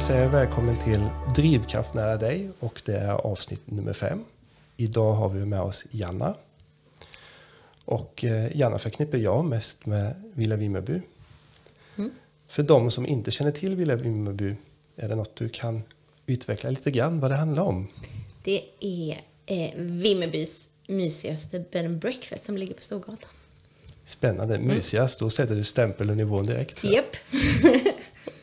vill säga välkommen till Drivkraft nära dig och det är avsnitt nummer fem. Idag har vi med oss Janna. Och eh, Janna förknippar jag mest med Villa Vimmerby. Mm. För de som inte känner till Villa Vimmerby, är det något du kan utveckla lite grann vad det handlar om? Det är eh, Vimmerbys mysigaste bed and breakfast som ligger på Storgatan. Spännande. Mm. Mysigast, då sätter du stämpel och nivån direkt. Japp.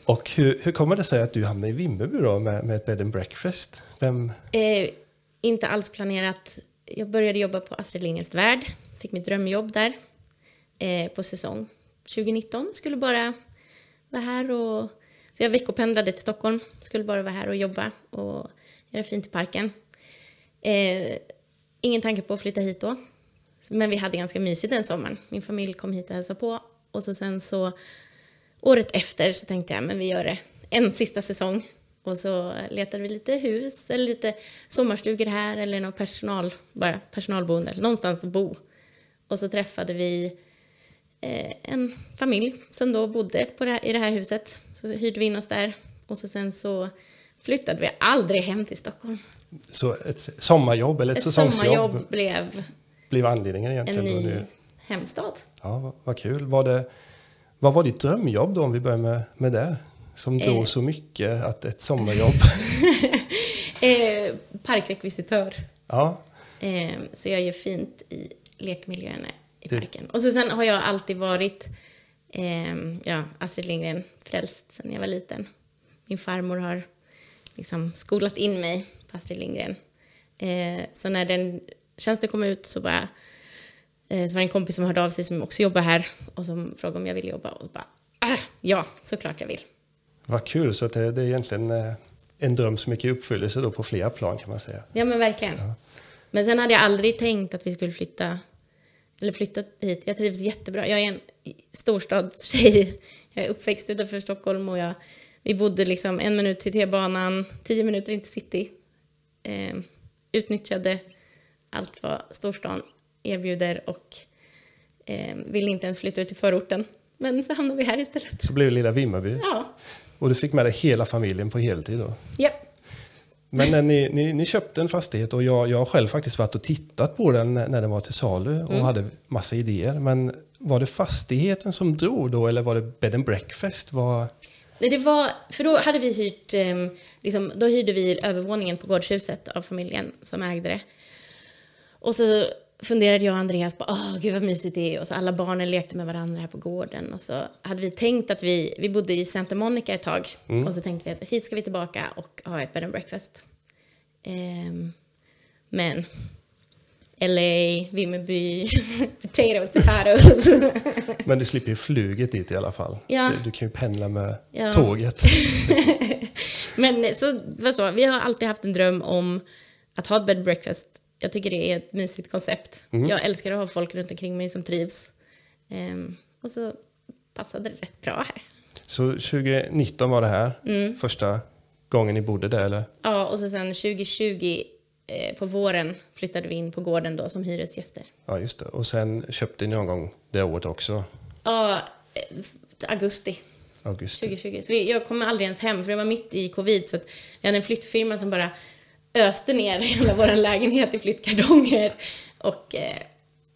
och hur, hur kommer det sig att du hamnade i Vimmerby då med, med ett bed and breakfast? Vem? Eh, inte alls planerat. Jag började jobba på Astrid Lindgrens Värld. Fick mitt drömjobb där eh, på säsong 2019. Skulle bara vara här och... Så jag veckopendlade till Stockholm. Skulle bara vara här och jobba och göra fint i parken. Eh, ingen tanke på att flytta hit då. Men vi hade ganska mysigt den sommaren. Min familj kom hit och hälsade på. Och så sen så året efter så tänkte jag men vi gör det en sista säsong. Och så letade vi lite hus eller lite sommarstugor här eller någon personal, bara personalboende, någonstans att bo. Och så träffade vi eh, en familj som då bodde på det här, i det här huset. Så hyrde vi in oss där och så sen så flyttade vi aldrig hem till Stockholm. Så ett sommarjobb eller ett, ett säsongsjobb? sommarjobb blev blev anledningen egentligen? En ny hemstad. Ja, vad, vad kul. Var det, vad var ditt drömjobb då, om vi börjar med, med det? Som drog eh. så mycket att ett sommarjobb? eh, parkrekvisitör. Ja. Eh, så jag gör fint i lekmiljöerna i det. parken. Och så sen har jag alltid varit eh, ja, Astrid Lindgren frälst sen jag var liten. Min farmor har liksom skolat in mig på Astrid Lindgren. Eh, så när den tjänsten kom ut så bara så var det en kompis som hörde av sig som också jobbar här och som frågade om jag ville jobba och så bara äh, ja, såklart jag vill. Vad kul, så det, det är egentligen eh, en dröm som gick i uppfyllelse då på flera plan kan man säga. Ja men verkligen. Ja. Men sen hade jag aldrig tänkt att vi skulle flytta eller flytta hit. Jag trivs jättebra. Jag är en storstadstjej. Jag är uppväxt utanför Stockholm och jag, vi bodde liksom en minut till T-banan, tio minuter in till city. Eh, utnyttjade allt vad storstan erbjuder och eh, vill inte ens flytta ut till förorten. Men så hamnade vi här istället. Så blev det lilla Vimmerby? Ja. Och du fick med dig hela familjen på heltid då? Ja. Men när ni, ni, ni, köpte en fastighet och jag, jag har själv faktiskt varit och tittat på den när den var till salu och mm. hade massa idéer. Men var det fastigheten som drog då eller var det bed and breakfast? Var... Nej, det var, för då hade vi hyrt, eh, liksom, då hyrde vi övervåningen på gårdshuset av familjen som ägde det. Och så funderade jag och Andreas på, åh gud vad mysigt det är. Och så alla barnen lekte med varandra här på gården. Och så hade vi tänkt att vi, vi bodde i Santa Monica ett tag. Mm. Och så tänkte vi att hit ska vi tillbaka och ha ett bed and breakfast. Um, men LA, Vimmerby, potatoes, potatoes. Men du slipper ju flyget dit i alla fall. Ja. Du, du kan ju pendla med ja. tåget. Men så, vad så, vi har alltid haft en dröm om att ha ett bed and breakfast jag tycker det är ett mysigt koncept. Mm. Jag älskar att ha folk runt omkring mig som trivs. Um, och så passade det rätt bra här. Så 2019 var det här mm. första gången ni bodde där eller? Ja, och så sen 2020 eh, på våren flyttade vi in på gården då som hyresgäster. Ja, just det. Och sen köpte ni någon gång det året också? Ja, eh, augusti. Augusti. 2020. Så vi, jag kom aldrig ens hem för det var mitt i covid så att vi hade en flyttfirma som bara öste ner hela vår lägenhet i flyttkartonger och eh,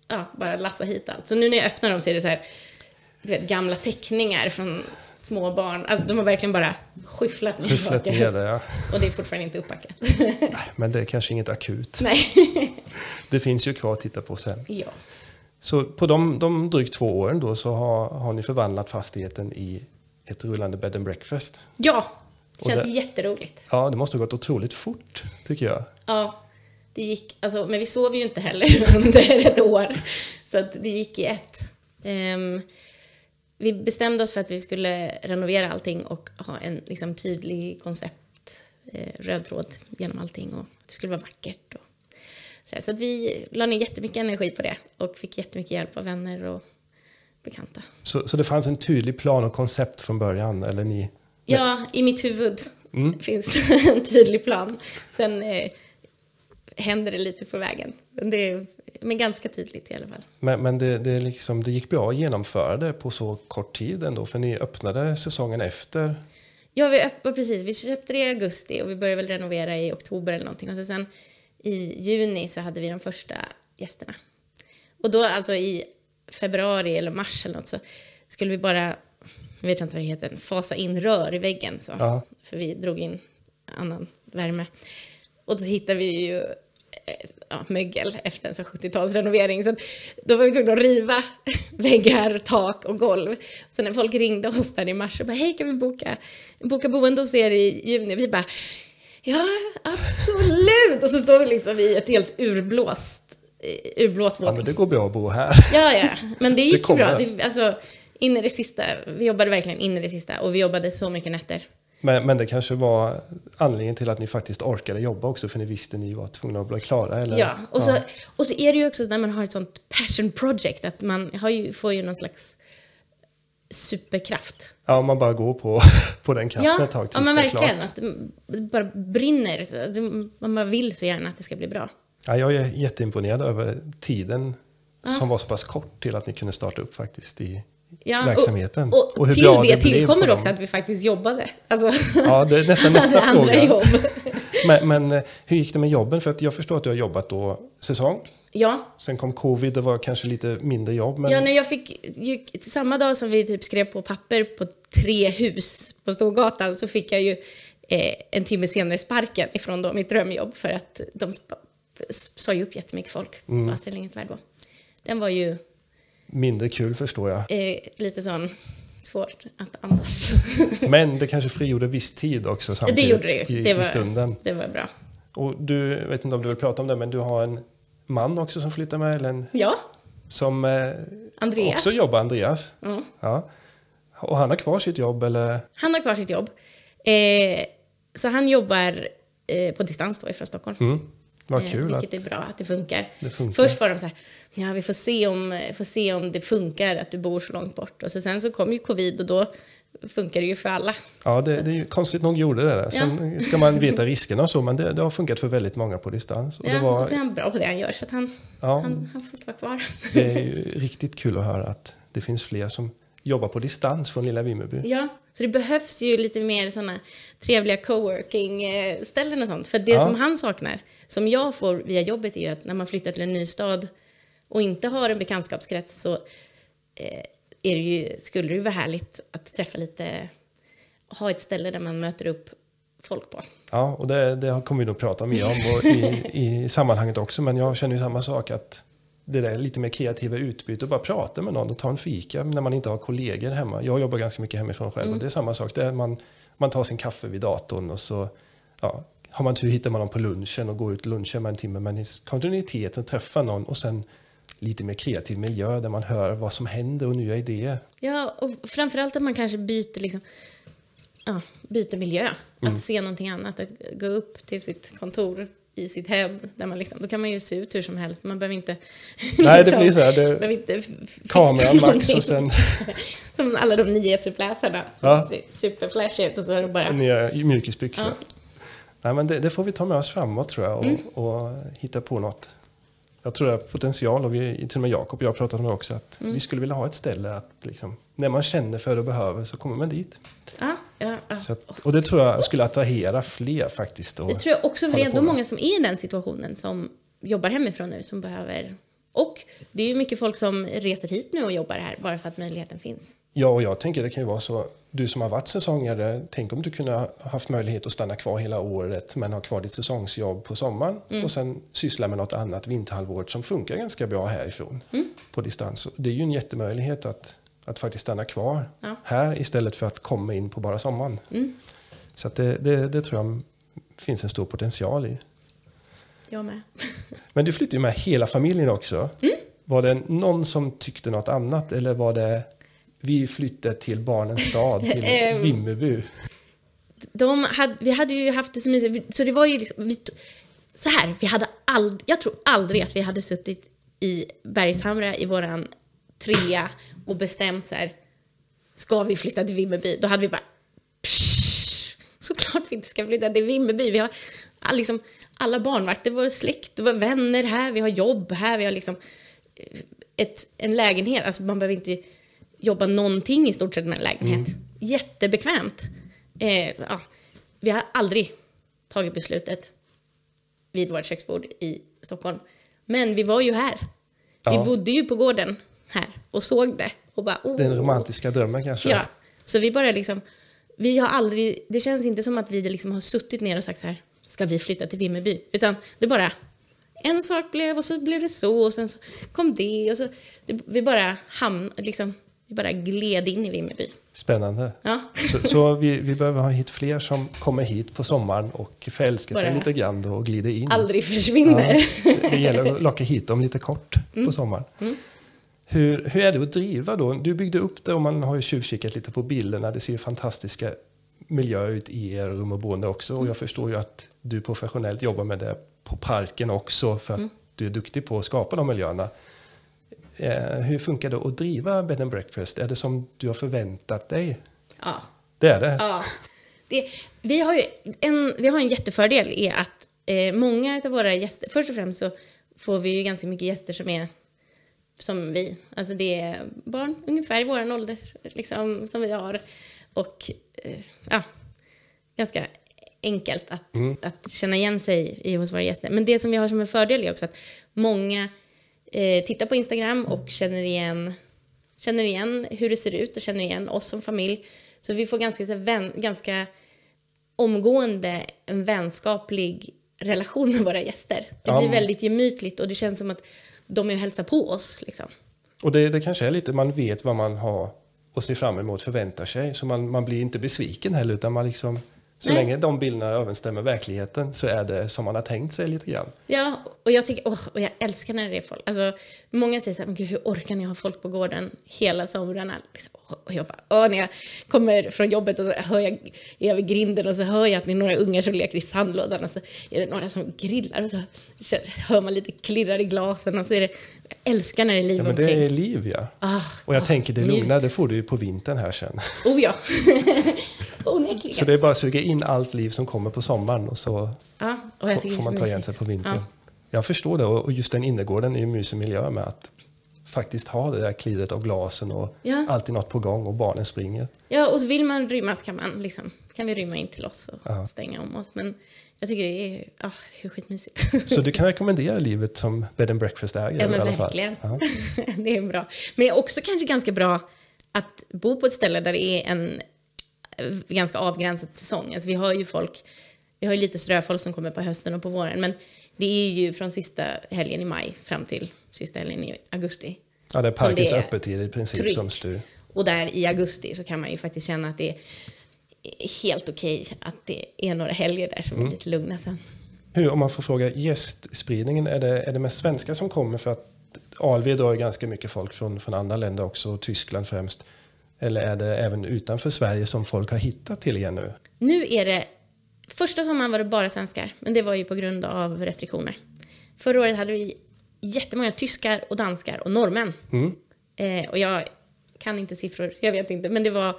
ja, bara lassa hit allt. Så nu när jag öppnar dem så är det så här, du vet, gamla teckningar från små barn. Alltså, de har verkligen bara skyfflat ner Skyfflat ner det, ja. Och det är fortfarande inte uppackat. Nej, men det är kanske inget akut. Nej. det finns ju kvar att titta på sen. Ja. Så på de, de drygt två åren då så har, har ni förvandlat fastigheten i ett rullande bed and breakfast? Ja, det känns det, jätteroligt. Ja, det måste ha gått otroligt fort, tycker jag. Ja, det gick, alltså, men vi sov ju inte heller under ett år. Så att det gick i ett. Um, vi bestämde oss för att vi skulle renovera allting och ha en liksom, tydlig koncept, eh, röd tråd genom allting och att det skulle vara vackert. Och, så, så att vi la ner jättemycket energi på det och fick jättemycket hjälp av vänner och bekanta. Så, så det fanns en tydlig plan och koncept från början? Eller ni Ja, i mitt huvud mm. finns en tydlig plan. Sen eh, händer det lite på vägen. Det är, men ganska tydligt i alla fall. Men, men det, det, liksom, det gick bra att genomföra det på så kort tid ändå? För ni öppnade säsongen efter? Ja, vi öppnade precis. Vi köpte det i augusti och vi började väl renovera i oktober eller någonting. Och så sen i juni så hade vi de första gästerna. Och då alltså i februari eller mars eller något så skulle vi bara, jag vet inte vad det heter, fasa in rör i väggen. Så, Ja. För vi drog in annan värme. Och då hittade vi ju eh, ja, mögel efter en sån 70-talsrenovering. Så att då var vi tvungna att riva väggar, tak och golv. Så när folk ringde oss där i mars och bara hej kan vi boka, boka boende hos er i juni? Vi bara ja absolut! Och så står vi liksom i ett helt urblåst, eh, urblåst Ja, våning. men det går bra att bo här. Ja, ja, men det gick kommer. bra. Det, alltså, in i det sista. Vi jobbade verkligen in i det sista och vi jobbade så mycket nätter. Men, men det kanske var anledningen till att ni faktiskt orkade jobba också, för ni visste ni var tvungna att bli klara. Eller? Ja, och så, och så är det ju också när man har ett sånt passion project att man ju, får ju någon slags superkraft. ja, man bara går på, på den kraften Ja, ett tag ja tills men det är verkligen. klart. Att det bara brinner. Man bara vill så gärna att det ska bli bra. Ja, jag är jätteimponerad över tiden som var så pass kort till att ni kunde starta upp faktiskt i Ja, verksamheten. Och, och, hur till bra det, blev tillkommer också dem. att vi faktiskt jobbade. Alltså, Ja, det är nästan nästa fråga. jobb. Men, men eh, hur gick det med jobben? För att jag förstår att du har jobbat då säsong. Ja, Sen kom covid, det var kanske lite mindre jobb. Men Ja, när jag fick, ju, samma dag som vi typ skrev på papper på tre hus på Storgatan så fick jag ju eh, en timme senare sparken ifrån då mitt drömjobb för att de sa ju upp jättemycket folk Mm. på Astrid Lindgrens Värld då. Den var ju mindre kul förstår jag. eh, lite sån svårt att andas. Men det kanske frigjorde viss tid också det samtidigt gjorde det ju. i, Det i var, stunden. det var bra. Och du, jag vet inte om du vill prata om det, men du har en man också som flyttar med, eller en Ja, som eh, Andreas. också jobbar, Andreas. Ja. Ja. Och han har kvar sitt jobb, eller? Han har kvar sitt jobb. Eh, så han jobbar eh, på distans då ifrån Stockholm. Mm. Vad Eh, kul Vilket att är bra att det funkar. det funkar. Först var de så här, ja vi får se, om, får se om det funkar att du bor så långt bort. Och så sen så kom ju covid och då funkar det ju för alla. Ja, det, det är ju konstigt nog gjorde det där. Sen ska man veta riskerna och så, men det, det har funkat för väldigt många på distans. Och Ja, det, var, och så är han bra på det han gör så att han, ja, han, han får vara kvar. det är ju riktigt kul att höra att det finns fler som jobbar på distans från lilla Vimmerby. Ja, så det behövs ju lite mer sådana trevliga coworking-ställen och sånt. För det Ja. som han saknar, som jag får via jobbet, är ju att när man flyttar till en ny stad och inte har en bekantskapskrets så eh, är det ju, skulle det ju vara härligt att träffa lite, ha ett ställe där man möter upp folk på. Ja, och det, det kommer vi nog prata mer om i, i sammanhanget också. Men jag känner ju samma sak att det där lite mer kreativa utbyte och bara prata med någon och ta en fika när man inte har kollegor hemma. Jag jobbar ganska mycket hemifrån själv och det är samma sak. Det är man, man tar sin kaffe vid datorn och så ja, har man tur hittar man någon på lunchen och går ut lunch hemma en timme. Men i kontinuiteten träffa någon och sen lite mer kreativ miljö där man hör vad som händer och nya idéer. Ja, och framförallt att man kanske byter, liksom, ja, byter miljö. Mm. Att se någonting annat, att gå upp till sitt kontor i sitt hem. Där man liksom, då kan man ju se ut hur som helst. Man behöver inte... Nej, det blir så här, det- behöver inte Kameran max och sen Som alla de nyhetsuppläsarna. Ja. Superflashigt och så är det bara... nya mjukisbyxor. Ja. Nej, men det, det får vi ta med oss framåt tror jag och, Mm. och hitta på något. Jag tror det har potential och vi, till och med Jakob och jag pratat om det också att Mm. vi skulle vilja ha ett ställe att liksom, när man känner för det och behöver så kommer man dit. Ja. Så att, och det tror jag skulle attrahera fler faktiskt. Det tror jag också, för det är ändå många som är i den situationen som jobbar hemifrån nu som behöver... Och det är ju mycket folk som reser hit nu och jobbar här bara för att möjligheten finns. Ja, och jag tänker det kan ju vara så. Du som har varit säsongare, tänk om du kunde ha haft möjlighet att stanna kvar hela året men ha kvar ditt säsongsjobb på sommaren Mm. och sen syssla med något annat vinterhalvåret som funkar ganska bra härifrån Mm. på distans. Det är ju en jättemöjlighet att, att faktiskt stanna kvar Ja. här istället för att komma in på bara sommaren. Mm. Så det, det, det tror jag finns en stor potential i. Jag med. Men du flyttade ju med hela familjen också. Mm. Var det någon som tyckte något annat eller var det vi flyttade till barnens stad, till Ehm. Vimmerby? De hade, vi hade ju haft det så mysigt, så det var ju liksom, vi, så här, vi hade ald, jag tror aldrig att vi hade suttit i Bergshamra i våran trea och bestämt så här, ska vi flytta till Vimmerby? Då hade vi bara, psh, såklart vi inte ska flytta till Vimmerby. Vi har liksom, alla barnvakter, vår släkt, våra vänner här, vi har jobb här, vi har liksom eh, ett, en lägenhet. Alltså man behöver inte jobba någonting i stort sett med en lägenhet. Jättebekvämt. Eh, ja, vi har aldrig tagit beslutet vid vårt köksbord i Stockholm. Men vi var ju här. Ja. Vi bodde ju på gården här och såg det. Och bara, oh. Den romantiska drömmen kanske? Ja, så vi bara liksom, vi har aldrig, det känns inte som att vi liksom har suttit ner och sagt så här, ska vi flytta till Vimmerby? Utan det bara, en sak blev och så blev det så och sen så kom det och så, det, vi bara hamn, liksom, vi bara gled in i Vimmerby. Spännande. Ja. Så, så vi, vi behöver ha hit fler som kommer hit på sommaren och förälskar sig Bara- lite grann och glider in. Aldrig försvinner. Ja, det gäller att locka hit dem lite kort på sommaren. Hur, hur är det att driva då? Du byggde upp det och man har ju tjuvkikat lite på bilderna. Det ser ju fantastiska miljöer ut i er rum och boende också. Och jag förstår ju att du professionellt jobbar med det på parken också för att du är duktig på att skapa de miljöerna. Eh, hur funkar det att driva bed and breakfast? Är det som du har förväntat dig? Ja. Det är det? Ja. Det, vi, har ju en, vi har en jättefördel i att eh, många av våra gäster, först och främst så får vi ju ganska mycket gäster som är som vi. Alltså det är barn ungefär i vår ålder liksom, som vi har. Och eh, ja, ganska enkelt att, att känna igen sig i hos våra gäster. Men det som vi har som en fördel är också att många eh, tittar på Instagram och känner igen, känner igen hur det ser ut och känner igen oss som familj. Så vi får ganska, så vän, ganska omgående en vänskaplig relation med våra gäster. Det Ja, blir men- väldigt gemytligt och det känns som att de är och hälsar på oss. Liksom. Och det, det kanske är lite, man vet vad man har att se fram emot, förväntar sig. Så man, man blir inte besviken heller, utan man liksom, så Nej. länge de bilderna överensstämmer verkligheten så är det som man har tänkt sig lite grann. Ja, och jag tycker, åh, och jag älskar när det är folk. Alltså, många säger så här, men gud, hur orkar ni ha folk på gården hela somrarna? Liksom, och jag bara, åh, när jag kommer från jobbet och så hör jag är över grinden och så hör jag att det är några ungar som leker i sandlådan och så är det några som grillar och så hör man lite klirrar i glasen och så är det, jag älskar när det är liv Ja, men omkring. det är liv ja. Ah, Och jag tänker det lugna, det får du ju på vintern här sen. Oh ja, onekligen. Så det är bara att suga in allt liv som kommer på sommaren och så ja, och får, får man ta igen sig på vintern. Ja. Jag förstår det och just den innergården är ju en mysig miljö med att faktiskt ha det där klirret av glasen och Ja. alltid något på gång och barnen springer. Ja, och så vill man rymma så kan, man liksom, kan vi rymma in till oss och Ja. stänga om oss. Men jag tycker det är, ah, det är skitmysigt. Så du kan rekommendera livet som bed and breakfast-ägare Ja, men i alla fall. verkligen. Ja. det är bra. Men också kanske ganska bra att bo på ett ställe där det är en ganska avgränsad säsong. Alltså vi har ju folk, vi har ju lite ströfolk som kommer på hösten och på våren, men det är ju från sista helgen i maj fram till sista helgen i augusti. Ja, det är parkens öppettid i princip tryggt. som styr. Och där i augusti så kan man ju faktiskt känna att det är helt okej att det är några helger där som är lite lugna sen. Hur, om man får fråga, gästspridningen, är det, är det mest svenskar som kommer? För att ALV drar ju ganska mycket folk från, från andra länder också, Tyskland främst. Eller är det även utanför Sverige som folk har hittat till er nu? Nu är det... Första sommaren var det bara svenskar, men det var ju på grund av restriktioner. Förra året hade vi jättemånga tyskar och danskar och norrmän. Eh, och jag kan inte siffror, jag vet inte, men det var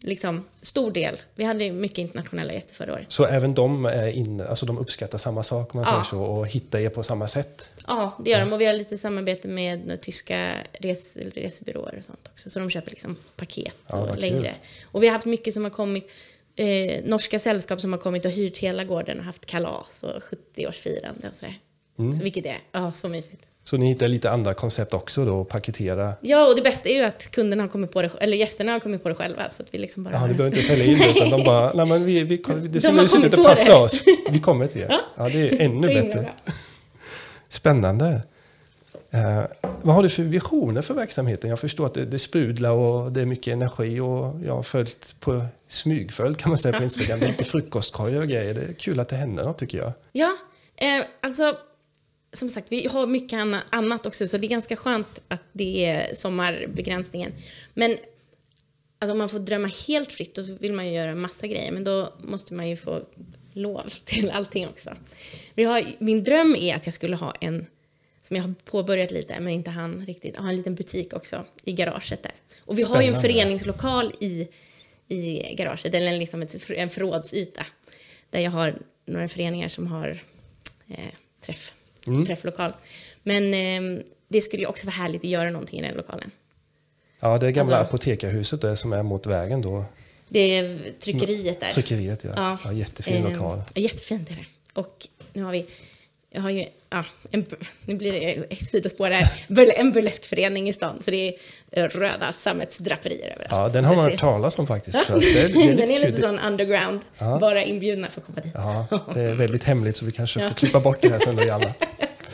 liksom stor del. Vi hade mycket internationella gäster förra året. Så även de, är inne, alltså de uppskattar samma sak man Ja. säger så och hittar er på samma sätt? Ja, det gör de. Och vi har lite samarbete med tyska res, resebyråer och sånt också. Så de köper liksom paket Ja, och kul. längre. Och vi har haft mycket som har kommit, eh, norska sällskap som har kommit och hyrt hela gården och haft kalas och 70-årsfirande och sådär. Mm. Så vilket är, ja, så mysigt. Så ni hittar lite andra koncept också då, att paketera? Ja, och det bästa är ju att kunderna har kommit på det, eller gästerna har kommit på det själva. Så att vi liksom bara... Jaha, ni behöver inte sälja in det utan de bara, nej men vi, vi, det De ser ut att det passar oss. Vi kommer till er. Ja. Ja, det är ännu bättre. Spännande. Eh, vad har du för visioner för verksamheten? Jag förstår att det, det sprudlar och det är mycket energi och jag har följt på smygföljd kan man säga på Instagram. Det är lite frukostkorgar och grejer. Det är kul att det händer något tycker jag. Ja, eh, alltså som sagt, vi har mycket anna- annat också, så det är ganska skönt att det är sommarbegränsningen. Men alltså, om man får drömma helt fritt, då vill man ju göra massa grejer, men då måste man ju få lov till allting också. Har, min dröm är att jag skulle ha en, som jag har påbörjat lite, men inte han riktigt, ha en liten butik också i garaget där. Och vi har ju en föreningslokal i, i garaget, eller liksom ett, en förrådsyta, där jag har några föreningar som har eh, träff, träfflokal. Men eh, det skulle ju också vara härligt att göra någonting i den lokalen. Ja, det är gamla Alltså- apotekarhuset där som är mot vägen då. Det är tryckeriet där. Tryckeriet, ja. ja. ja jättefin Eh, lokal. Jättefint är det. Och nu har vi, jag har ju, ja, en, nu blir det ett sidospår här, en burleskförening i stan. Så det är röda sammetsdraperier överallt. Ja, den har man hört talas om faktiskt. Så att det, det är den är lite sån underground, Ja. bara inbjudna för att komma dit. Ja, det är väldigt hemligt så vi kanske Ja. får klippa bort det här sen då i alla.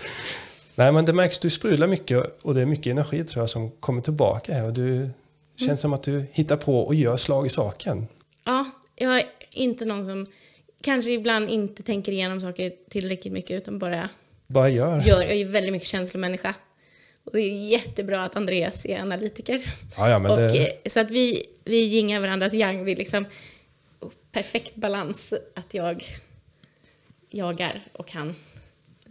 Nej, men det märks, du sprudlar mycket och det är mycket energi tror jag som kommer tillbaka här och du känns Mm. som att du hittar på och gör slag i saken. Ja, jag är inte någon som kanske ibland inte tänker igenom saker tillräckligt mycket utan bara Bara gör. gör. Jag är väldigt mycket känslomänniska. Och det är jättebra att Andreas är analytiker. Ja, ja, och, det, eh, Så att vi, vi gingar varandras yang. Vi liksom, perfekt balans att jag jagar och han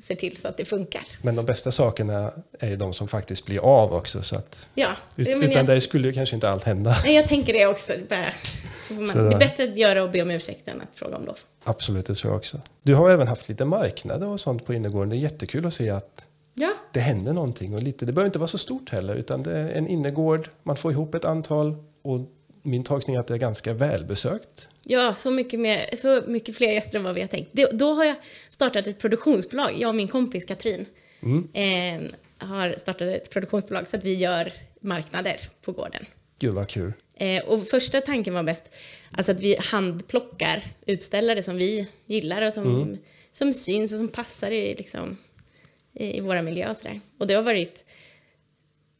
ser till så att det funkar. men de bästa sakerna är ju de som faktiskt blir av också. Så att, Ja, ut, utan jag, dig skulle ju kanske inte allt hända. nej, jag tänker det också. Det, bara, det är bättre att göra och be om ursäkt än att fråga om lov. Absolut, det tror jag också. Du har även haft lite marknader och sånt på innergården. Det är jättekul att se att Ja, det händer någonting. Och lite, det behöver inte vara så stort heller, utan det är en innergård, man får ihop ett antal och min tolkning är att det är ganska välbesökt. Ja, så mycket, mer, så mycket fler gäster än vad vi har tänkt. Det, då har jag startat ett produktionsbolag. Jag och min kompis Katrin eh, har startat ett produktionsbolag så att vi gör marknader på gården. Gud vad kul. Eh, och första tanken var bäst alltså att vi handplockar utställare som vi gillar och som, som syns och som passar i, liksom, i, i våra miljöer och sådär. Och det har varit...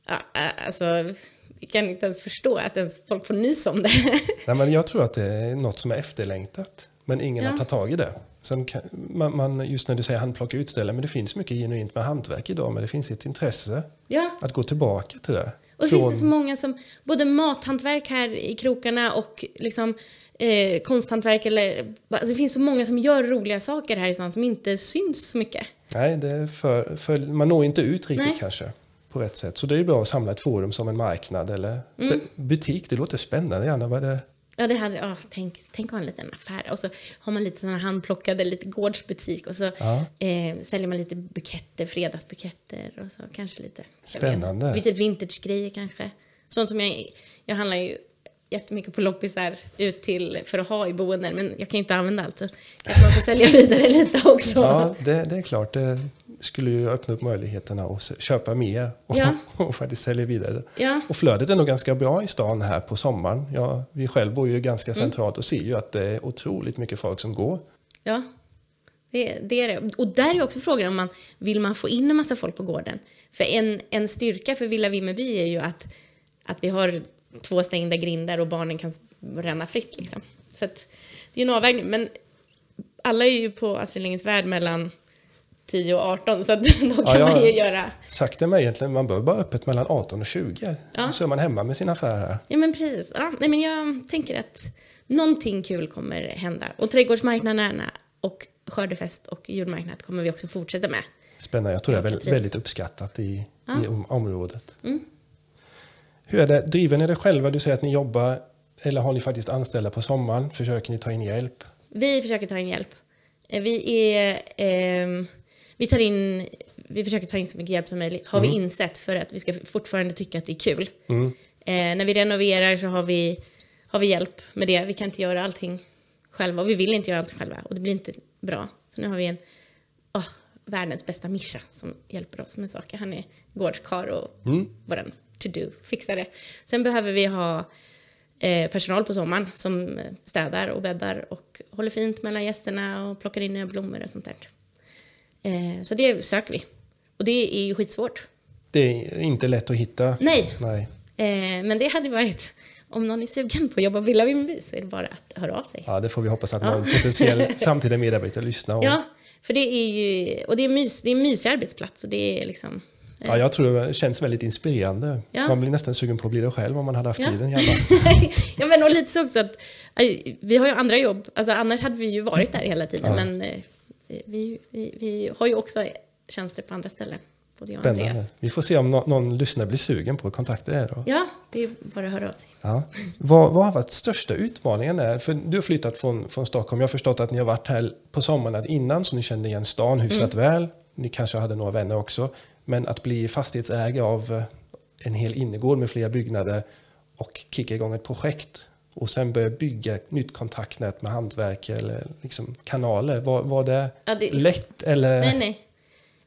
Ja, eh, alltså, vi kan inte ens förstå att ens folk får nys om det. Nej, men jag tror att det är något som är efterlängtat, men ingen Ja. har tagit tag i det. Sen kan, man, man, just när du säger handplocka utställare, men det finns mycket genuint med hantverk idag, men det finns ett intresse ja. att gå tillbaka till det. Och så finns det så många som, både mathantverk här i krokarna och liksom eh, konsthantverk eller, alltså det finns så många som gör roliga saker här i stan som inte syns så mycket. Nej, det är för, för, man når inte ut riktigt Nej. kanske på rätt sätt. Så det är bra att samla ett forum som en marknad eller Mm. bu- butik. Det låter spännande. Gärna vad det Ja, det hade, ja, tänk, tänk att ha en liten affär. Och så har man lite sådana handplockade, lite gårdsbutik. Och så Ja. eh, säljer man lite buketter, fredagsbuketter. Och så kanske lite... Spännande. Vet, lite vintagegrejer kanske. Sånt som jag... Jag handlar ju jättemycket på loppisar ut till för att ha i boenden. Men jag kan inte använda allt. Så kanske man får sälja vidare lite också. Ja, det, det är klart. Det skulle ju öppna upp möjligheterna att köpa mer och, Ja. och faktiskt sälja vidare. Ja. Och flödet är nog ganska bra i stan här på sommaren. Ja, vi själv bor ju ganska Mm. centralt och ser ju att det är otroligt mycket folk som går. Ja, det, det är det. Och där är också frågan om man vill man få in en massa folk på gården. För en, en styrka för Villa Vimmerby är ju att, att vi har två stängda grindar och barnen kan ränna fritt. Liksom. Så att, det är en avvägning. Men alla är ju på Astrid Lindgrens Värld mellan 10 och 18 så att då kan Ja, man ju göra... Sagt det mig egentligen, man behöver bara öppet mellan 18 och 20. Ja. Så är man hemma med sin affär här. Ja men precis. Ja, nej, men jag tänker att någonting kul kommer hända. Och trädgårdsmarknaderna och skördefest och julmarknad kommer vi också fortsätta med. Spännande. Jag tror det är väldigt uppskattat i, Ja. i om, området. Mm. Hur är det? Driver ni det själva? Du säger att ni jobbar, eller har ni faktiskt anställda på sommaren? Försöker ni ta in hjälp? Vi försöker ta in hjälp. Eh, Vi, är, ehm, vi, tar in, vi försöker ta in så mycket hjälp som möjligt, har vi insett, för att vi ska fortfarande tycka att det är kul. Eh, när vi renoverar så har vi, har vi hjälp med det. Vi kan inte göra allting själva och vi vill inte göra allting själva och det blir inte bra. Så nu har vi en åh, världens bästa Mischa som hjälper oss med saker. Han är gårdskar och vår to-do-fixare. Sen behöver vi ha eh, personal på sommaren som städar och bäddar och håller fint mellan gästerna och plockar in nya blommor och sånt där. Eh, så det söker vi. Och det är ju skitsvårt. Det är inte lätt att hitta. Nej, Nej. eh, men det hade varit, om någon är sugen på att jobba på Villa Vimmerby så är det bara att höra av sig. Ja, det får vi hoppas att någon potentiell framtida medarbetare lyssnar. Och, Ja, för det är ju, och det är, mys, det är en mysig arbetsplats och det är liksom, ja, jag tror det känns väldigt inspirerande. Ja. Man blir nästan sugen på att bli det själv om man hade haft Ja. tiden ja men och lite så också att, eh, vi har ju andra jobb, alltså annars hade vi ju varit där hela tiden, Ja. men eh, vi, vi, vi har ju också tjänster på andra ställen, både jag och Andreas. Spännande. Vi får se om nå- någon lyssnare blir sugen på att kontakta er då. Ja, det är bara att höra av sig. Ja. Vad, vad har varit största utmaningen? Är? För du har flyttat från, från Stockholm. Jag har förstått att ni har varit här på sommaren innan så ni kände igen stan hyfsat väl. Ni kanske hade några vänner också. Men att bli fastighetsägare av eh, en hel innergård med flera byggnader och kicka igång ett projekt. Och sen börja bygga ett nytt kontaktnät med hantverkare eller liksom kanaler? Var, var det, Ja, det- lätt eller? Nej, nej.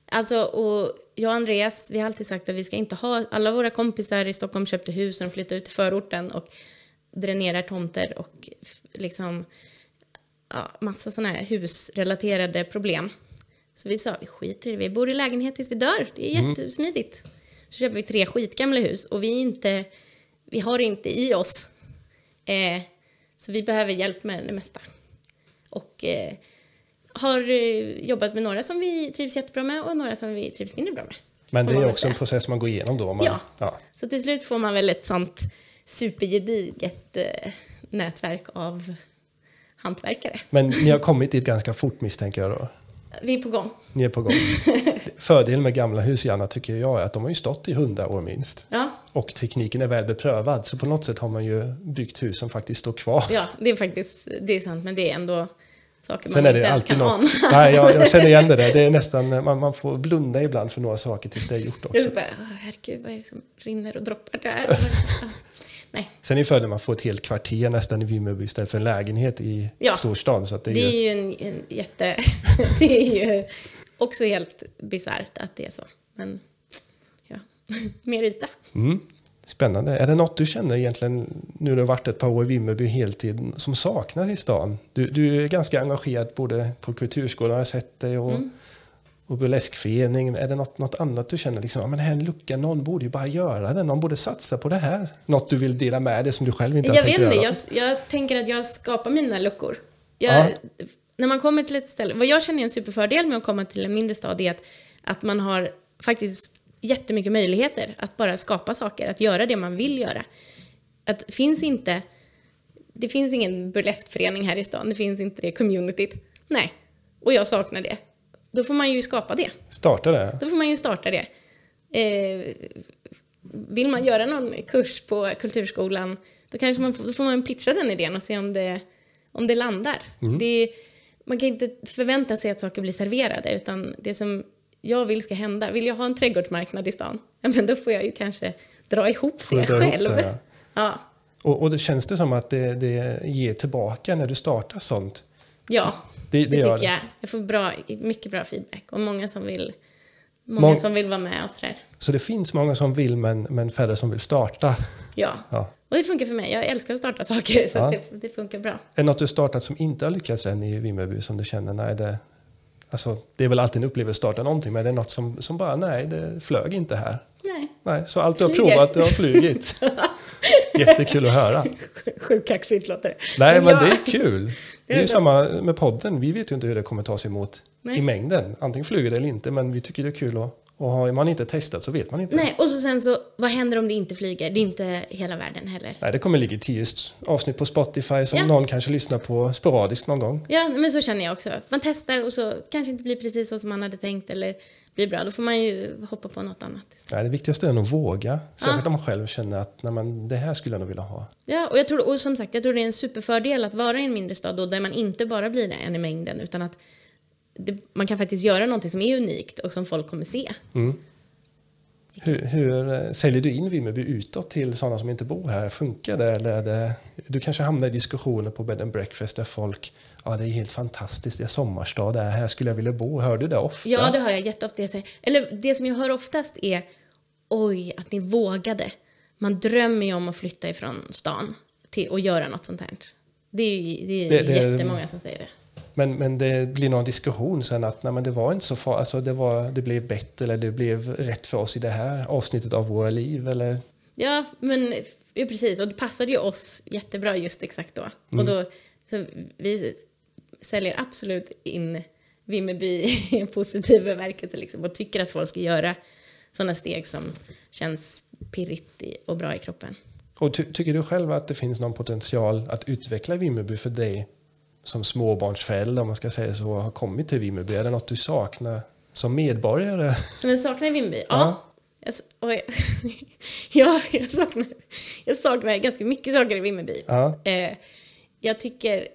Alltså, och jag och Andreas, vi har alltid sagt att vi ska inte ha... Alla våra kompisar i Stockholm köpte hus och de flyttade ut till förorten och dränerar tomter och liksom ja, massa sådana här husrelaterade problem. Så vi sa, vi skiter i det, vi bor i lägenhet tills vi dör. Det är jättesmidigt. Så köper vi tre skitgamla hus och vi, är inte, vi har inte i oss. Eh, så vi behöver hjälp med det mesta. Och eh, har eh, jobbat med några som vi trivs jättebra med och några som vi trivs mindre bra med. Men det är också en process man går igenom då? Man, Ja. ja. Så till slut får man väl ett sånt supergediget eh, nätverk av hantverkare. Men ni har kommit dit ganska fort misstänker jag då? Vi är på gång. Ni är på gång. Fördelen med gamla hus gärna tycker jag är att de har ju stått i hundra år minst. Ja, Och tekniken är väl beprövad så på något sätt har man ju byggt hus som faktiskt står kvar. ja, det är faktiskt det är sant, men det är ändå saker Sen man är inte det ens alltid kan något. ana. Nej, jag, jag känner igen det där. Det är nästan, man, man får blunda ibland för några saker tills det är gjort också. Jag bara, "Åh, herregud, vad är det som rinner och droppar där? Nej, Sen är fördelen man får ett helt kvarter nästan i Vimmerby istället för en lägenhet i Ja. storstan. Så det är det ju, är ju en, en jätte... det är ju också helt bisarrt att det är så. Men, mer yta. mm, spännande. Är det något du känner egentligen, nu när du har varit ett par år i Vimmerby heltid, som saknas i stan? Du, du är ganska engagerad både på kulturskolan, har jag sett dig, och, Mm. och burleskförening. Är det något, något annat du känner, liksom, ja, men här är en lucka, någon borde ju bara göra det, någon borde satsa på det här? Något du vill dela med dig som du själv inte Jag har vet tänkt inte, göra? jag, jag tänker att jag skapar mina luckor. Jag, Ja. När man kommer till ett ställe, vad jag känner är en superfördel med att komma till en mindre stad är att, att man har faktiskt jättemycket möjligheter att bara skapa saker, att göra det man vill göra. Att finns inte, det finns ingen burleskförening här i stan, det finns inte det communityt. Nej, och jag saknar det. Då får man ju skapa det. Starta det? Då får man ju starta det. Eh, vill man göra någon kurs på kulturskolan, då, kanske man, då får man pitcha den idén och se om det, om det landar. Det, är- man kan inte förvänta sig att saker blir serverade, utan det som jag vill ska hända, vill jag ha en trädgårdsmarknad i stan, ja, men då får jag ju kanske dra ihop Får det dra ihop själv. det, ja. ja. Och, och det känns det som att det, det ger tillbaka när du startar sånt? Ja, Det- det, det tycker jag. Jag får bra, mycket bra feedback och många som vill, många Mång- som vill vara med och sådär. Så det finns många som vill men, men färre som vill starta. Ja. Ja. Och det funkar för mig. Jag älskar att starta saker, så Ja. det, det funkar bra. Är det något du startat som inte har lyckats än i Vimmerby som du känner, nej det... Alltså, det är väl alltid en upplevelse att starta någonting, men är det något som, som bara, nej det flög inte här. Nej, Nej, så allt du har Flyger. provat, det har flugit. Jättekul att höra. sjukt kaxigt låter det. Nej, men ja, det är kul. Det är ju det. samma med podden. Vi vet ju inte hur det kommer tas emot Nej. i mängden. Antingen flyger det eller inte, men vi tycker det är kul att och har man inte testat så vet man inte. Nej, och så sen så, vad händer om det inte flyger? Det är inte hela världen heller. Nej, det kommer ligga tio avsnitt på Spotify som Ja. någon kanske lyssnar på sporadiskt någon gång. Ja, men så känner jag också. Man testar och så kanske inte blir precis så som man hade tänkt eller blir bra. Då får man ju hoppa på något annat. Nej, det viktigaste är nog att våga. Särskilt Ja. om man själv känner att nej, men, det här skulle jag nog vilja ha. Ja, och, jag tror, och som sagt, jag tror det är en superfördel att vara i en mindre stad då, där man inte bara blir en i mängden utan att det, man kan faktiskt göra någonting som är unikt och som folk kommer se. Hur, hur eh, säljer du in Vimmerby utåt till sådana som inte bor här? Funkar det? Eller det du kanske hamnar i diskussioner på bed and breakfast där folk, ja det är helt fantastiskt, det är sommarstad där, här skulle jag vilja bo. Hör du det ofta? Ja, det hör jag jätteofta. Jag säger. Eller det som jag hör oftast är oj, att ni vågade. Man drömmer ju om att flytta ifrån stan till och göra något sånt här. Det är ju det är det- jättemånga som säger det. Men, men det blir någon diskussion sen att nej, men det var inte så farligt, alltså det, var, det blev bättre eller det blev rätt för oss i det här avsnittet av våra liv eller? Ja, men ja, precis. Och det passade ju oss jättebra just exakt då. Mm. Och då så vi säljer absolut in Vimmerby i en positiv bemärkelse liksom, och tycker att folk ska göra sådana steg som känns pirrigt och bra i kroppen. Och ty, tycker du själv att det finns någon potential att utveckla Vimmerby för dig som småbarnsförälder, om man ska säga så, har kommit till Vimmerby? Är det något du saknar som medborgare? Som jag saknar i Vimmerby? Ja. Ja. Jag, ja, saknar, jag saknar ganska mycket saker i Vimmerby. Ja. Eh, jag tycker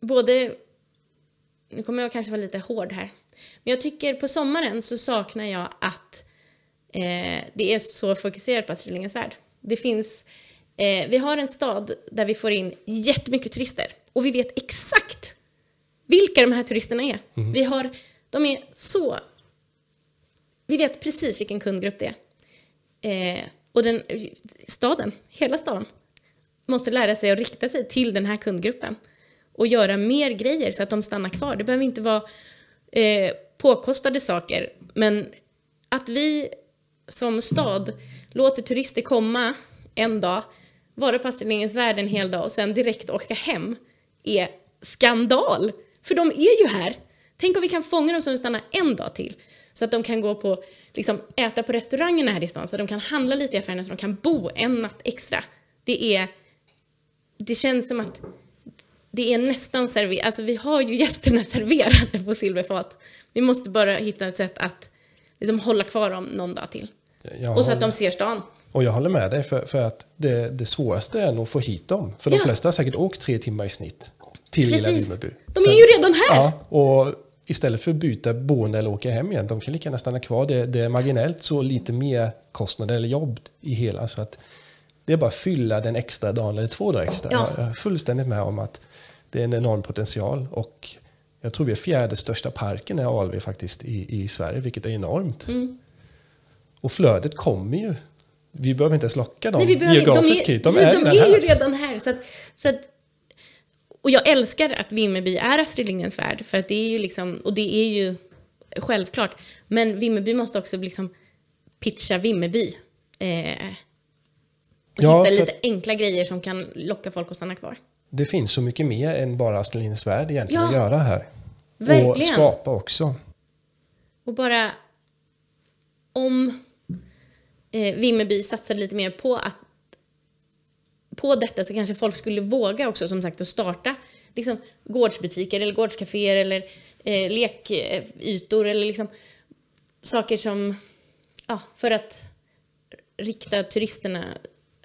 både... Nu kommer jag kanske vara lite hård här. Men jag tycker på sommaren så saknar jag att eh, det är så fokuserat på Astrid Lindgrens Värld. Det finns Eh, vi har en stad där vi får in jättemycket turister och vi vet exakt vilka de här turisterna är. Vi har, de är så... Vi vet precis vilken kundgrupp det är. Eh, och den, staden, hela staden, måste lära sig att rikta sig till den här kundgruppen och göra mer grejer så att de stannar kvar. Det behöver inte vara eh, påkostade saker, men att vi som stad låter turister komma en dag, vara på Astrid Lindgrens Värld en hel dag och sen direkt åka hem är skandal. För de är ju här. Tänk om vi kan fånga dem som stannar en dag till. Så att de kan gå på, liksom, äta på restaurangerna här i stan, så att de kan handla lite i affärerna, så att de kan bo en natt extra. Det är... Det känns som att det är nästan serverat. Alltså vi har ju gästerna serverade på silverfat. Vi måste bara hitta ett sätt att liksom hålla kvar dem någon dag till. Jag Och så att de ser stan. Och jag håller med dig för, för att det, det svåraste är nog att få hit dem. För de Ja. flesta har säkert åkt tre timmar i snitt till lilla Precis. Vimmerby. De är ju redan här. Ja, och istället för att byta boende eller åka hem igen, de kan lika gärna stanna kvar. Det, det är marginellt så lite mer kostnader eller jobb i hela. Så att det är bara att fylla den extra dagen eller två dagar extra. Ja. Jag är fullständigt med om att det är en enorm potential. Och jag tror vi är fjärde största parken är Alve faktiskt i, i Sverige, vilket är enormt. Mm. Och flödet kommer ju. Vi behöver inte ens locka dem Nej, vi behöver, de geografiskt är, hit. De är, de är ju redan här. Så att, så att, och jag älskar att Vimmerby är Astrid Lindgrens Värld, för att det är ju liksom, och det är ju självklart. Men Vimmerby måste också liksom pitcha Vimmerby. Eh, och Ja, hitta lite enkla grejer som kan locka folk att stanna kvar. Det finns så mycket mer än bara Astrid Lindgrens Värld egentligen Ja, att göra här. Och verkligen. skapa också. Och bara om eh, Vimmerby satsade lite mer på att på detta så kanske folk skulle våga också som sagt att starta liksom, gårdsbutiker eller gårdscaféer eller eh, lekytor eller liksom saker som ja, för att rikta turisterna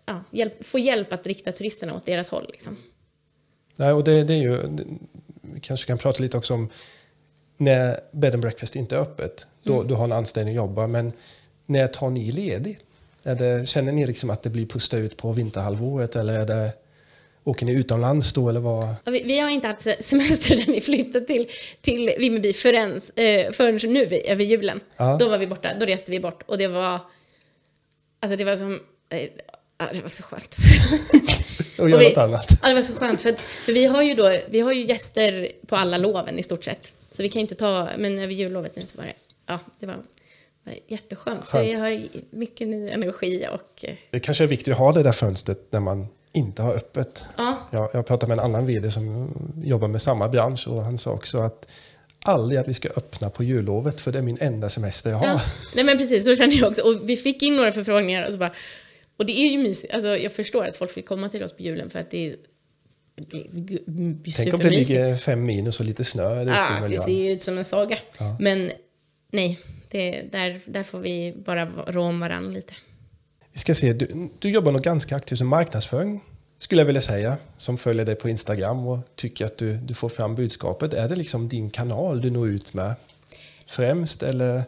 ja, hjälp, få hjälp att rikta turisterna åt deras håll. Liksom. Nej, och det, det är ju, det, vi kanske kan prata lite också om när bed and breakfast inte är öppet. Då, Mm. du har en anställning att jobba, men när tar ni ledigt? Det, känner ni liksom att det blir pusta ut på vinterhalvåret eller är det, åker ni utomlands då eller vad? Vi, vi har inte haft se- semester där vi flyttade till, till Vimmerby förrän, eh, förrän nu över julen. Ja. Då var vi borta, då reste vi bort och det var, alltså det var som, eh, ja, det var så skönt. Och göra något annat? Ja, det var så skönt för, för vi har ju då, vi har ju gäster på alla loven i stort sett. Så vi kan ju inte ta, men över jullovet nu så var det, ja, det var jätteskönt. Så jag har mycket ny energi och, eh, Det kanske är viktigt att ha det där fönstret när man inte har öppet. ja, Jag, jag pratade med en annan vd som jobbar med samma bransch och han sa också att aldrig att vi ska öppna på jullovet för det är min enda semester jag har. Ja, nej men precis så känner jag också. Och vi fick in några förfrågningar och så bara, och det är ju mysigt. Alltså jag förstår att folk vill komma till oss på julen för att det är, gu- Tänk om det supermysigt. ligger fem minus och lite snö där Ja, det ser ju ut som en saga. Ja. Men nej, det, där, där får vi bara rå om varandra lite. Vi ska se, du, du jobbar nog ganska aktivt som marknadsföring skulle jag vilja säga. Som följer dig på Instagram och tycker att du, du får fram budskapet. Är det liksom din kanal du når ut med främst eller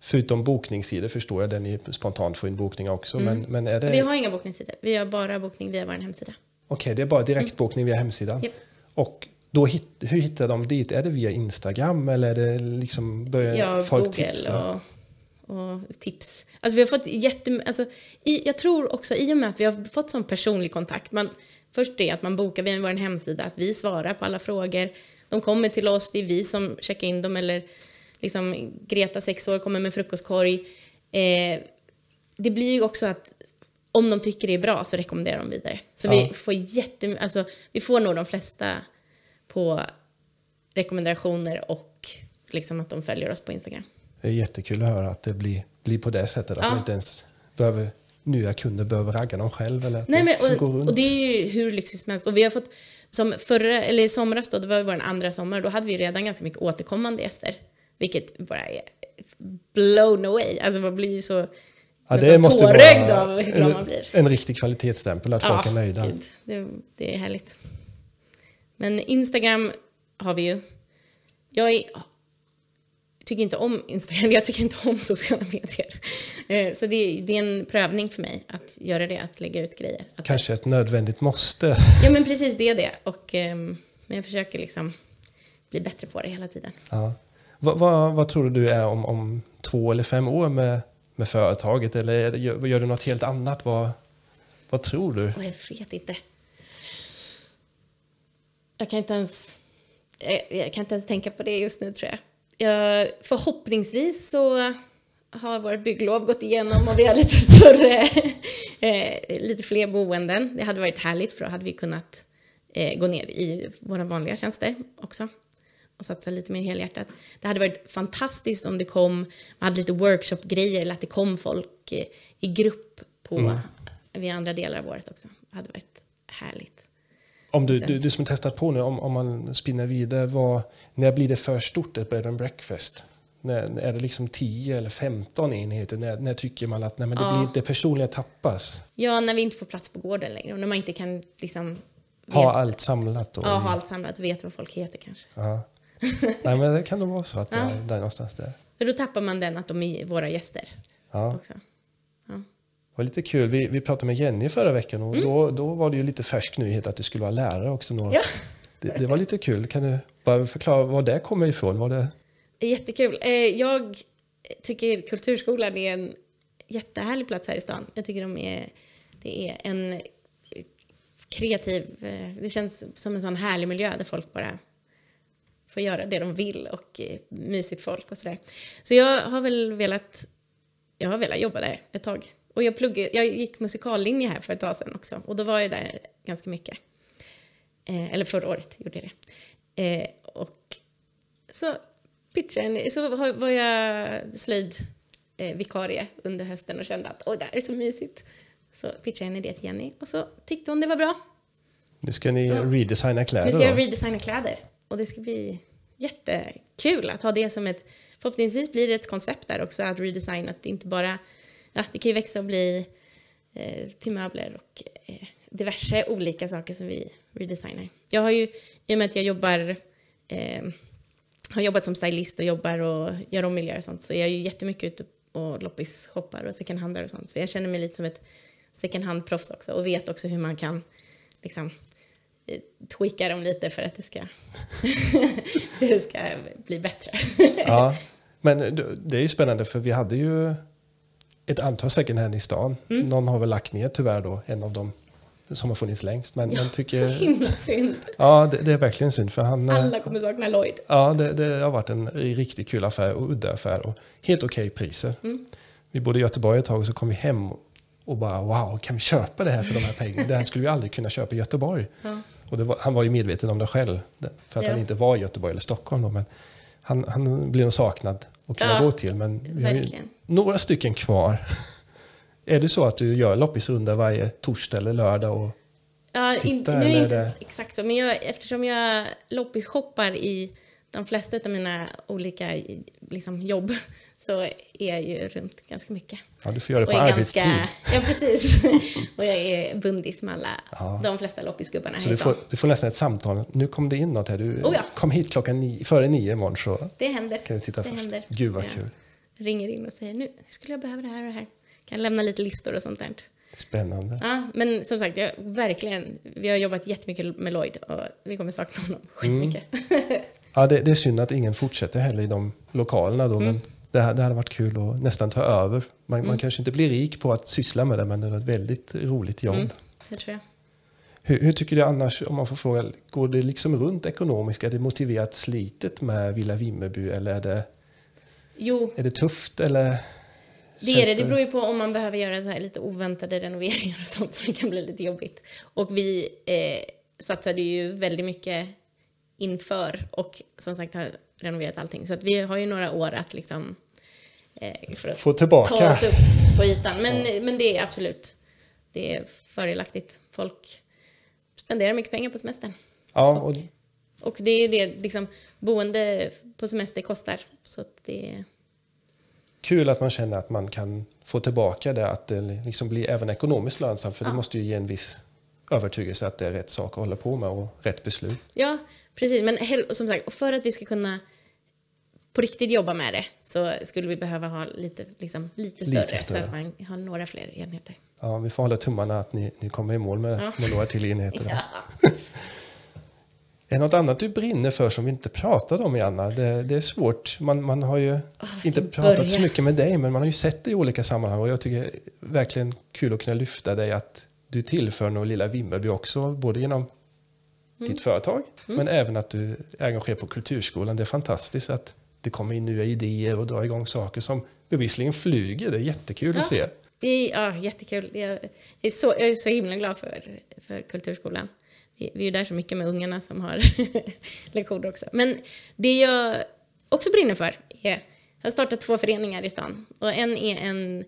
förutom bokningssidor förstår jag där ni spontant får in bokningar också. Men, men är det... Vi har inga bokningssidor. Vi har bara bokning via vår hemsida. Okej, det är bara direktbokning via hemsidan. Japp. Och då hit, hur hittar de dit? Är det via Instagram eller är det liksom börjar Ja, folk Google tipsa? och, och tips. Alltså vi har fått jätte... Alltså, i, jag tror också i och med att vi har fått sån personlig kontakt. Man, först det att man bokar via vår hemsida, att vi svarar på alla frågor. De kommer till oss, det är vi som checkar in dem. Eller liksom Greta, sex år, kommer med frukostkorg. Eh, det blir ju också att om de tycker det är bra så rekommenderar de vidare. Så Ja. vi får jätte... Alltså, vi får nog de flesta på rekommendationer och liksom att de följer oss på Instagram. Det är jättekul att höra att det blir, blir på det sättet. Att Ja. man inte ens behöver, nya kunder behöver ragga dem själv. Eller att Nej, det men, liksom går och, runt. och det är ju hur lyxigt som helst. Och vi har fått, som förra, eller i somras då, det var ju vår andra sommar, då hade vi redan ganska mycket återkommande gäster. Vilket bara är blown away. Alltså man blir ju så ja, nästan tårögd av hur glad man en, blir. en riktig kvalitetsstämpel att folk är nöjda. Gud, det, det är härligt. Men Instagram har vi ju. Jag är, tycker inte om Instagram, jag tycker inte om sociala medier. Eh, så det är, det är en prövning för mig att göra det, att lägga ut grejer. Att, Kanske ett nödvändigt måste. ja men precis, det är det. Och, ehm, men jag försöker liksom bli bättre på det hela tiden. Ja. Vad, vad, vad tror du du är om, om två eller fem år med, med företaget? Eller gör, gör du något helt annat? Vad, vad tror du? Jag vet inte. Jag kan inte ens, jag, jag kan inte ens tänka på det just nu tror jag. jag. Förhoppningsvis så har vårt bygglov gått igenom och vi har lite större, eh, lite fler boenden. Det hade varit härligt för då hade vi kunnat eh, gå ner i våra vanliga tjänster också och satsa lite mer helhjärtat. Det hade varit fantastiskt om det kom, man hade lite workshop-grejer eller att det kom folk eh, i grupp på mm. vid andra delar av året också. Det hade varit härligt. Om du, du, du som testat på nu, om, om man spinner vidare, vad, när blir det för stort ett bed and breakfast? När, är det liksom 10 eller 15 enheter? När, när tycker man att nej, men det, ja. blir, det personliga tappas? Ja, när vi inte får plats på gården längre och när man inte kan liksom... Ha allt samlat? Och, ja, ha allt samlat och veta vad folk heter kanske. Ja. nej, men det kan nog vara så att det är där någonstans där. För då tappar man den att de är våra gäster. Ja. Också. Det var lite kul. Vi, vi pratade med Jenny förra veckan och mm. då, då var det ju lite färsk nyhet att du skulle vara lärare också. Ja. Det, det, var lite kul. Kan du bara förklara var det kommer ifrån? Var det... Jättekul. Eh, jag tycker Kulturskolan är en jättehärlig plats här i stan. Jag tycker de är, det är en kreativ, eh, det känns som en sån härlig miljö där folk bara får göra det de vill och eh, mysigt folk och sådär. Så jag har väl velat, jag har velat jobba där ett tag. Och jag, pluggade, jag gick musikallinje här för ett tag sedan också och då var jag där ganska mycket. Eh, eller förra året gjorde jag det. Eh, och så pitchade så var jag slöjd eh, under hösten och kände att oj, det här är så mysigt. Så pitchade jag en idé till Jenny och så tyckte hon det var bra. Nu ska ni så, redesigna kläder Nu ska jag redesigna kläder och det ska bli jättekul att ha det som ett, förhoppningsvis blir det ett koncept där också, att redesigna, att det inte bara, ja, det kan ju växa och bli eh, till möbler och eh, diverse olika saker som vi redesignar. Jag har ju, i och med att jag jobbar, eh, har jobbat som stylist och jobbar och gör om miljöer och sånt, så jag är ju jättemycket ute och loppis-shoppar och second handar och sånt, så jag känner mig lite som ett second hand-proffs också och vet också hur man kan liksom, eh, tweaka dem lite för att det ska, det ska bli bättre. ja, men det är ju spännande för vi hade ju ett antal second hand i stan. Mm. Någon har väl lagt ner tyvärr då, en av dem som har funnits längst. Men ja, man tycker, så himla synd. Ja, det, det, är verkligen synd. För han, eh, Alla kommer sakna Lloyd. Ja, det, det, har varit en riktigt kul affär och udda affär och helt okej okay priser. Mm. Vi bodde i Göteborg ett tag och så kom vi hem och bara wow, kan vi köpa det här för de här pengarna? Det här skulle vi aldrig kunna köpa i Göteborg. Ja. Och var, han var ju medveten om det själv, för att ja. han inte var i Göteborg eller Stockholm. Då, men han, han blir nog saknad och kunna ja, gå till. Men vi har ju några stycken kvar. är det så att du gör loppisrunda varje torsdag eller lördag? Och ja, tittar, in, nu är inte det... exakt så, men jag, eftersom jag loppisshoppar i de flesta av mina olika liksom, jobb så är jag ju runt ganska mycket. Ja, du får göra det på arbetstid. Ganska, ja, precis. och jag är bundis med alla, ja. de flesta loppisgubbarna så här du får, du får nästan ett samtal. Nu kom det in något här. Du oh ja. kom hit klockan nio, före nio imorgon så det händer. kan du titta det först. Händer. Gud vad kul. Jag ringer in och säger nu skulle jag behöva det här och det här. Kan lämna lite listor och sånt där. Spännande. Ja, men som sagt, jag, verkligen, vi har jobbat jättemycket med Lloyd och vi kommer sakna honom skitmycket. Mm. Ja, det, det, är synd att ingen fortsätter heller i de lokalerna då, mm. men det, det hade varit kul att nästan ta över. Man, mm. man, kanske inte blir rik på att syssla med det, men det är ett väldigt roligt jobb. Mm, det tror jag. Hur, hur, tycker du annars, om man får fråga, går det liksom runt ekonomiskt? Är det motiverat slitet med Villa Vimmerby eller är det, jo. är det tufft? Eller det är det. Det beror ju på om man behöver göra så här lite oväntade renoveringar och sånt, så det kan bli lite jobbigt. Och vi eh, satsade ju väldigt mycket inför och som sagt har renoverat allting. Så att vi har ju några år att liksom eh, för att Få tillbaka. ta oss upp på ytan. Men, ja. men det är absolut, det är fördelaktigt. Folk spenderar mycket pengar på semestern. Ja, och, och det är det, liksom, boende på semester kostar. Så att det är... Kul att man känner att man kan få tillbaka det, att det liksom blir även ekonomiskt lönsamt. För ja. det måste ju ge en viss övertygelse att det är rätt sak att hålla på med och rätt beslut. Ja, precis. Men som sagt, för att vi ska kunna på riktigt jobba med det så skulle vi behöva ha lite, liksom, lite, större, Lite större. så att man har några fler enheter. Ja, vi får hålla tummarna att ni, ni kommer i mål med, Ja. med några till enheter. Ja. Är något annat du brinner för som vi inte pratade om, Janna? Det, det är svårt. Man, man har ju ska inte pratat börja? så mycket med dig, men man har ju sett dig i olika sammanhang. Och jag tycker verkligen kul att kunna lyfta dig att du tillför nog lilla Vimmerby också, både genom Mm. ditt företag, men även att du är engagerad på Kulturskolan. Det är fantastiskt att det kommer in nya idéer och drar igång saker som bevisligen flyger. Det är jättekul att se. Det är, ja, jättekul. Jag är, så, jag är så himla glad för, för Kulturskolan. Vi, vi är ju där så mycket med ungarna som har lektioner också. Men det jag också brinner för är... Jag har startat två föreningar i stan. Och en är en,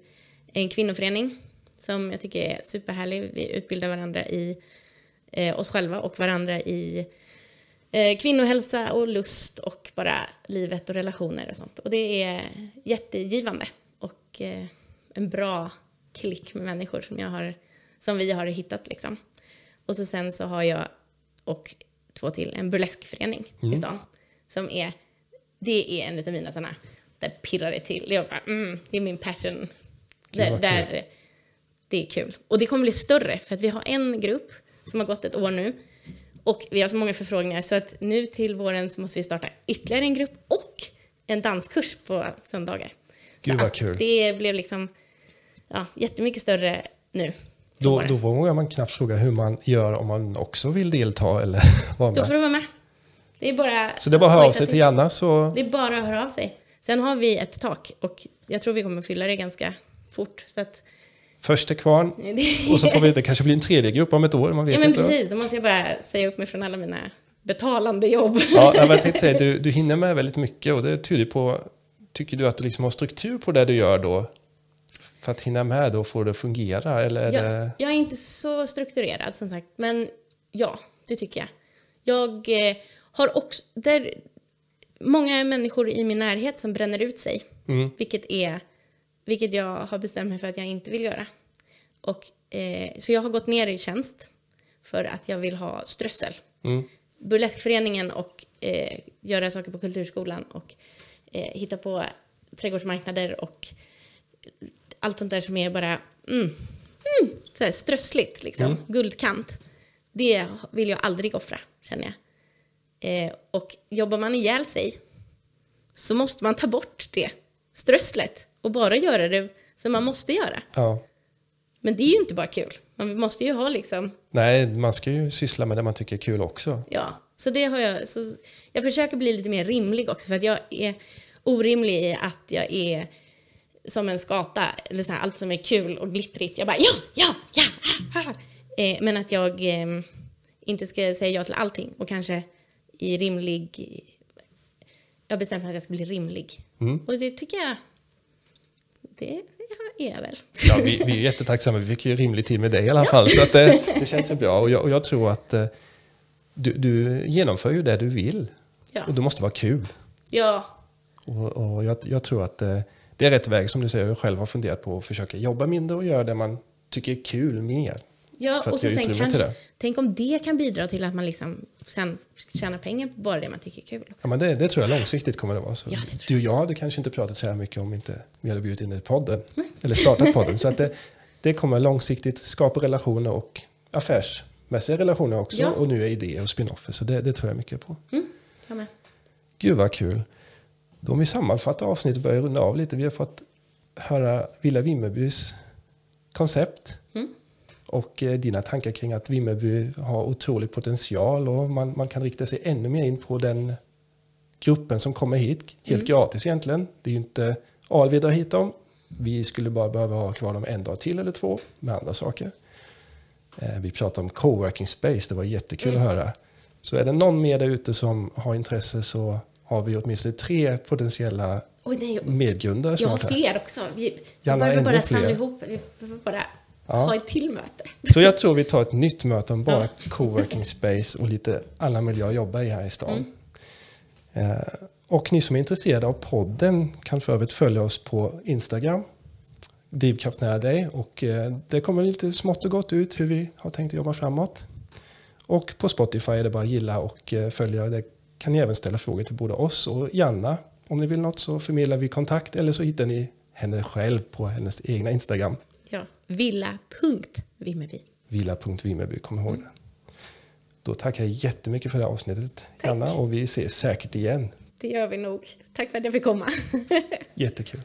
en kvinnoförening som jag tycker är superhärlig. Vi utbildar varandra i eh, oss själva och varandra i eh, kvinnohälsa och lust och bara livet och relationer och sånt. Och det är jättegivande och eh, en bra klick med människor som, jag har, som vi har hittat. Liksom. Och så sen så har jag och två till en burleskförening i stan som är, det är en av mina sådana, där pirrar det till. Jag bara, mm, det är min passion. Där, där, det är kul. Och det kommer bli större för att vi har en grupp som har gått ett år nu och vi har så många förfrågningar så att nu till våren så måste vi starta ytterligare en grupp och en danskurs på söndagar. Gud, vad kul. Det blev liksom ja, jättemycket större nu. Då, då vågar man knappt fråga hur man gör om man också vill delta eller vara Då får med. du vara med. Det är bara, Så det är bara att höra av sig till Janna så Det är bara att höra av sig. Sen har vi ett tak och jag tror vi kommer fylla det ganska fort. Så att, först till kvarn och så får vi, det kanske blir en tredje grupp om ett år, man vet ja men inte. precis, då måste jag bara säga upp mig från alla mina betalande jobb. Ja, jag säga, du, du hinner med väldigt mycket och det tyder på, tycker du att du liksom har struktur på det du gör då? För att hinna med då och få det att fungera eller Jag, det... jag är inte så strukturerad som sagt, men ja, det tycker jag. Jag eh, har också, där, många människor i min närhet som bränner ut sig, Mm. vilket, är, vilket jag har bestämt mig för att jag inte vill göra. Och, eh, så jag har gått ner i tjänst för att jag vill ha strössel. Mm. Burleskföreningen och eh, göra saker på Kulturskolan och eh, hitta på trädgårdsmarknader och allt sånt där som är bara mm, mm, så här strössligt, liksom. guldkant. Det vill jag aldrig offra, känner jag. Eh, och jobbar man ihjäl sig så måste man ta bort det strösslet och bara göra det som man måste göra. Ja. Men det är ju inte bara kul. Man måste ju ha liksom Nej, man ska ju syssla med det man tycker är kul också. Ja, så det har jag. Så jag försöker bli lite mer rimlig också för att jag är orimlig i att jag är som en skata, eller så här, allt som är kul och glittrigt. Jag bara ja, ja, ja. ah, ah. Eh, men att jag eh, inte ska säga ja till allting och kanske i rimlig... Jag bestämt mig att jag ska bli rimlig. Och det tycker jag... Det är jag väl. Ja, vi, vi är jättetacksamma, vi fick ju rimlig tid med dig i alla fall. Så att det, det känns ju bra och jag, och jag tror att eh, du, du genomför ju det du vill. Ja. Och det måste vara kul. Ja, Och, och jag, jag tror att eh, det är rätt väg som du säger. Jag själv har funderat på att försöka jobba mindre och göra det man tycker är kul mer. Ja, och så sen kanske, tänk om det kan bidra till att man liksom sen tjänar pengar på bara det man tycker är kul. Också. Ja, men det, det tror jag långsiktigt kommer det vara. Så Ja, det du och jag hade kanske inte pratat så här mycket om inte vi hade bjudit in dig i podden. Eller startat podden. Så att det, det kommer långsiktigt skapa relationer och affärsmässiga relationer också. Ja. Och nu är idéer och spinoffer. Så det, det tror jag mycket på. Mm, jag med. Gud vad kul. Då om vi sammanfattar avsnittet och börjar runda av lite. Vi har fått höra Villa Vimmerbys koncept. Mm. Och eh, dina tankar kring att Vimmerby har otrolig potential och man, man kan rikta sig ännu mer in på den gruppen som kommer hit. Helt gratis egentligen. Det är ju inte ALV drar hit dem. Vi skulle bara behöva ha kvar dem en dag till eller två med andra saker. Eh, vi pratar om coworking space, det var jättekul att höra. Så är det någon mer där ute som har intresse så har vi åtminstone tre potentiella Oj, nej, medgrundare jag har fler också. Vi, vi behöver bara samla ihop, vi behöver bara Ja. ha ett till möte. Så jag tror vi tar ett nytt möte om bara coworking space och lite alla miljöer att jobba i här i stan. Eh, och ni som är intresserade av podden kan för övrigt följa oss på Instagram. Drivkraft nära dig. Och eh, det kommer lite smått och gott ut hur vi har tänkt jobba framåt. Och på Spotify är det bara att gilla och eh, följa. Där kan ni även ställa frågor till både oss och Janna. om ni vill något så förmedlar vi kontakt eller så hittar ni henne själv på hennes egna Instagram. Villa.vimmerby. Villa.vimmerby, kom ihåg det. Då tackar jag jättemycket för det här avsnittet, Tack. Janna, och vi ses säkert igen. Det gör vi nog. Tack för att jag fick komma. Jättekul.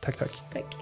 Tack, tack. Tack.